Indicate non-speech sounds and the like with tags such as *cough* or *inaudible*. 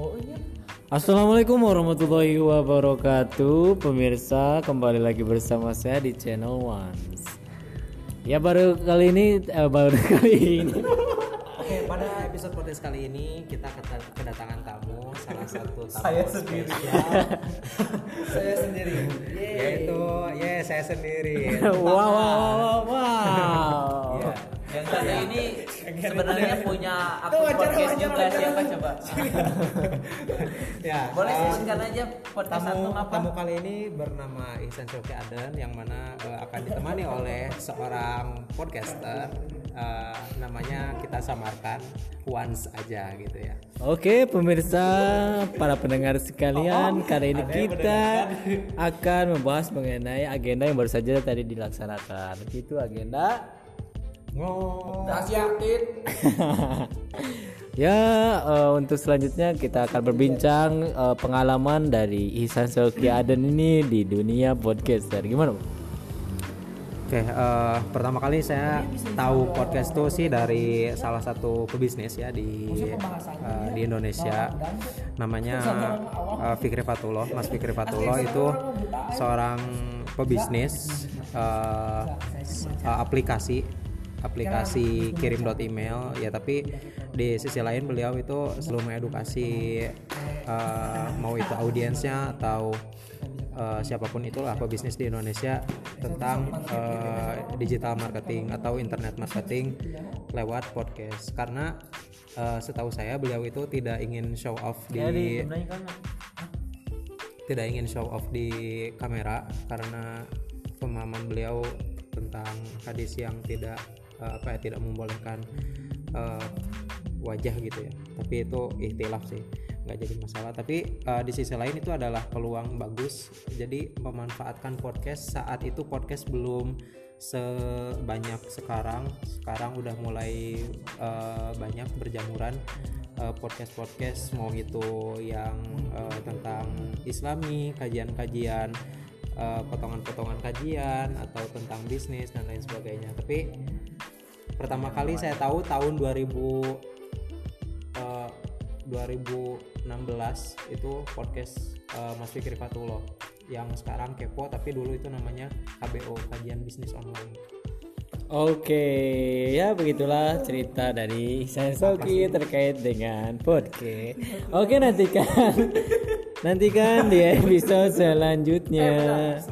Oh iya. Assalamualaikum warahmatullahi wabarakatuh Pemirsa kembali lagi bersama saya di channel Ones Ya baru kali ini eh, Baru *laughs* kali ini Oke, pada episode podcast kali ini kita kedatangan tamu salah satu tamu Saya sendiri. *laughs* saya sendiri yaitu ya saya sendiri. *laughs* Wow wow wow wow sebenarnya punya akun podcast juga siapa coba. *laughs* Ya, boleh eh, sebutkan aja podcast tamu, antum apa? tamu kali ini bernama Ihsan Syukri Aden yang mana eh, akan ditemani oleh seorang podcaster eh, namanya kita samarkan Once aja gitu ya. Oke pemirsa para pendengar sekalian Kali ini kita akan membahas mengenai agenda yang baru saja tadi dilaksanakan. Itu agenda Ngomong. *laughs* Ya eh, untuk selanjutnya kita akan berbincang eh, pengalaman dari Ihsan Sulki Aden ini di dunia podcaster Gimana? Bu? Oke, eh, pertama kali saya tahu podcast itu sih dari salah satu pebisnis ya di eh, di Indonesia. Namanya eh, Fikri Fatullah. Mas Fikri Fatullah itu seorang pebisnis eh, s- eh, aplikasi aplikasi *laughs* kirim.email ya tapi di sisi lain beliau itu selalu mengedukasi eh, mau itu audiensnya atau eh, siapa pun itulah pebisnis di Indonesia tentang eh, digital marketing atau internet marketing lewat podcast. Karena eh, setahu saya beliau itu tidak ingin show off di tidak ingin show off di kamera karena pemahaman beliau tentang hadis yang tidak eh, apa ya tidak membolehkan eh, wajah gitu ya. Tapi itu ikhtilaf sih nggak jadi masalah. Tapi eh, di sisi lain itu adalah peluang bagus. Jadi memanfaatkan podcast saat itu podcast belum sebanyak sekarang. Sekarang udah mulai eh, banyak berjamuran podcast podcast mau itu yang eh, tentang islami kajian-kajian potongan-potongan kajian atau tentang bisnis dan lain sebagainya. Tapi pertama kali saya tahu tahun 2000 eh, 2016 itu podcast eh, Mas Fikri Fatullah yang sekarang kepo tapi dulu itu namanya KBO kajian bisnis online. Oke, ya begitulah cerita dari Ihsan Sulki terkait dengan podcast. Oke, nantikan. *laughs* Nantikan di episode selanjutnya.